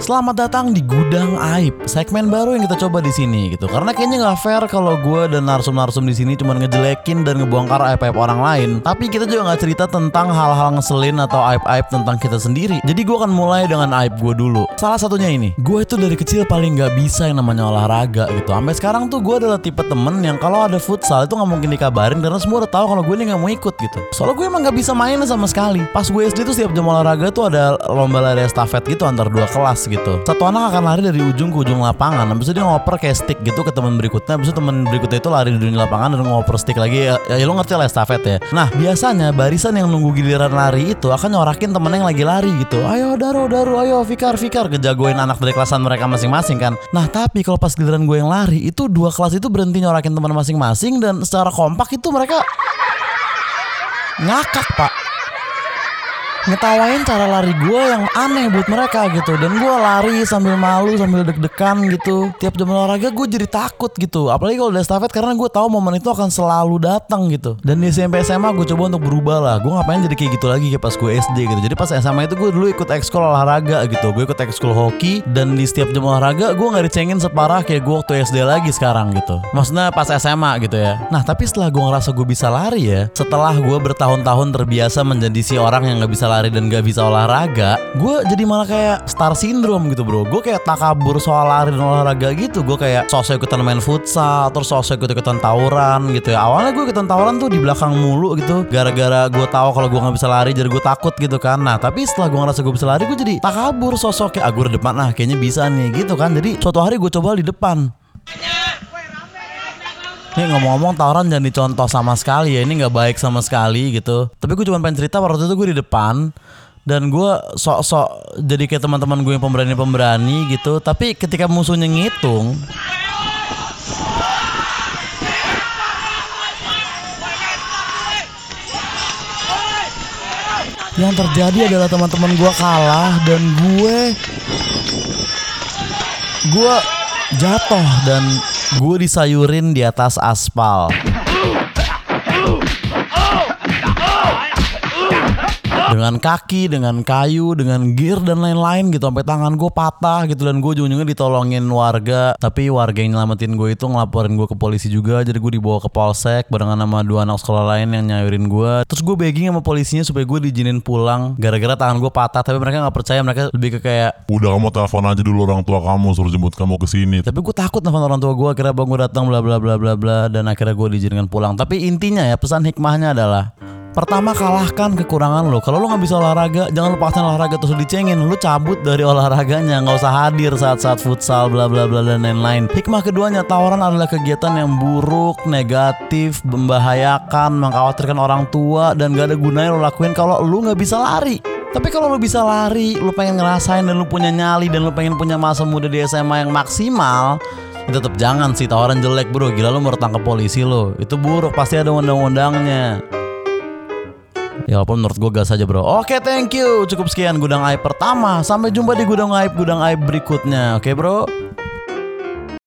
Selamat datang di Gudang Aib, segmen baru yang kita coba di sini gitu. Karena kayaknya nggak fair kalau gue dan narsum-narsum di sini cuma ngejelekin dan ngebongkar aib-aib orang lain. Tapi kita juga nggak cerita tentang hal-hal ngeselin atau aib-aib tentang kita sendiri. Jadi gue akan mulai dengan aib gue dulu. Salah satunya ini, gue itu dari kecil paling nggak bisa yang namanya olahraga gitu. Sampai sekarang tuh gue adalah tipe temen yang kalau ada futsal itu nggak mungkin dikabarin karena semua udah tahu kalau gue ini nggak mau ikut gitu. Soalnya gue emang nggak bisa main sama sekali. Pas gue SD tuh setiap jam olahraga tuh ada lomba lari estafet gitu antar dua kelas gitu. Satu anak akan lari dari ujung ke ujung lapangan. Habis itu dia ngoper kayak stick gitu ke teman berikutnya. Habis itu teman berikutnya itu lari di ujung lapangan dan ngoper stick lagi. Ya, ya lo ngerti lah estafet ya. Nah biasanya barisan yang nunggu giliran lari itu akan nyorakin temen yang lagi lari gitu. Ayo Daru, Daru, ayo Fikar, Fikar. Kejagoin anak dari kelasan mereka masing-masing kan. Nah tapi kalau pas giliran gue yang lari itu dua kelas itu berhenti nyorakin teman masing-masing dan secara kompak itu mereka ngakak pak ngetawain cara lari gue yang aneh buat mereka gitu. Dan gue lari sambil malu sambil deg-degan gitu. Tiap jam olahraga gue jadi takut gitu. Apalagi kalau udah estafet karena gue tahu momen itu akan selalu datang gitu. Dan di SMP SMA gue coba untuk berubah lah. Gue ngapain jadi kayak gitu lagi kayak pas gue SD gitu. Jadi pas SMA itu gue dulu ikut ekskul olahraga gitu. Gue ikut ekskul hoki. Dan di setiap jam olahraga gue nggak dicengin separah kayak gue waktu SD lagi sekarang gitu. Maksudnya pas SMA gitu ya. Nah tapi setelah gue ngerasa gue bisa lari ya setelah gue bertahun-tahun terbiasa menjadi si orang yang nggak bisa lari dan gak bisa olahraga gue jadi malah kayak star syndrome gitu bro. Gue kayak takabur soal lari dan olahraga gitu. Gue kayak sosok ikutan main futsal terus sosok ikut ikutan tawuran gitu ya. Awalnya gue ikutan tawuran tuh di belakang mulu gitu gara-gara gue tahu kalau gue nggak bisa lari jadi gue takut gitu kan. Nah tapi setelah gue ngerasa gue bisa lari gue jadi takabur sosok kayak agur depan nah kayaknya bisa nih gitu kan. Jadi suatu hari gue coba di depan ini ngomong-ngomong tawuran jangan dicontoh sama sekali ya. Ini nggak baik sama sekali gitu. Tapi gue cuma pengen cerita waktu itu gue di depan Dan gue sok-sok jadi kayak teman-teman gue yang pemberani-pemberani gitu. Tapi ketika musuhnya ngitung Yang terjadi adalah teman-teman gue kalah Dan gue Gue jatuh dan gue disayurin di atas aspal. Dengan kaki, dengan kayu, dengan gear dan lain-lain gitu. Sampai tangan gue patah gitu Dan gue ujung-ujungnya ditolongin warga. Tapi warga yang nyelamatin gue itu ngelaporin gue ke polisi juga. Jadi gue dibawa ke polsek Barengan sama dua anak sekolah lain yang nyayurin gue Terus gue begging sama polisinya supaya gue diizinin pulang. Gara-gara tangan gue patah Tapi mereka gak percaya. Mereka lebih ke kayak Udah kamu telepon aja dulu orang tua kamu suruh jemput kamu ke sini. tapi gue takut nelfon orang tua gue akhirnya bang gue datang bla bla bla bla bla. Dan akhirnya gue diizinkan pulang. Tapi intinya ya pesan hikmahnya adalah Pertama kalahkan kekurangan lo. Kalau lo nggak bisa olahraga Jangan lepaskan olahraga terus dicengin. Lo cabut dari olahraganya. Nggak usah hadir saat-saat futsal bla bla bla dan lain-lain. Hikmah keduanya Tawaran adalah kegiatan yang buruk Negatif Membahayakan Mengkhawatirkan orang tua Dan gak ada gunanya lo lakuin Kalau lo nggak bisa lari. Tapi kalau lo bisa lari, lo pengen ngerasain dan lo punya nyali dan lo pengen punya masa muda di SMA yang maksimal, ya tetap jangan sih tawaran jelek bro. Gila lo mau tangkap polisi lo, itu buruk pasti ada undang-undangnya. Ya walaupun menurut gue gas aja bro. Oke thank you. Cukup sekian Gudang Aib pertama. Sampai jumpa di Gudang Aib Gudang Aib berikutnya. Oke bro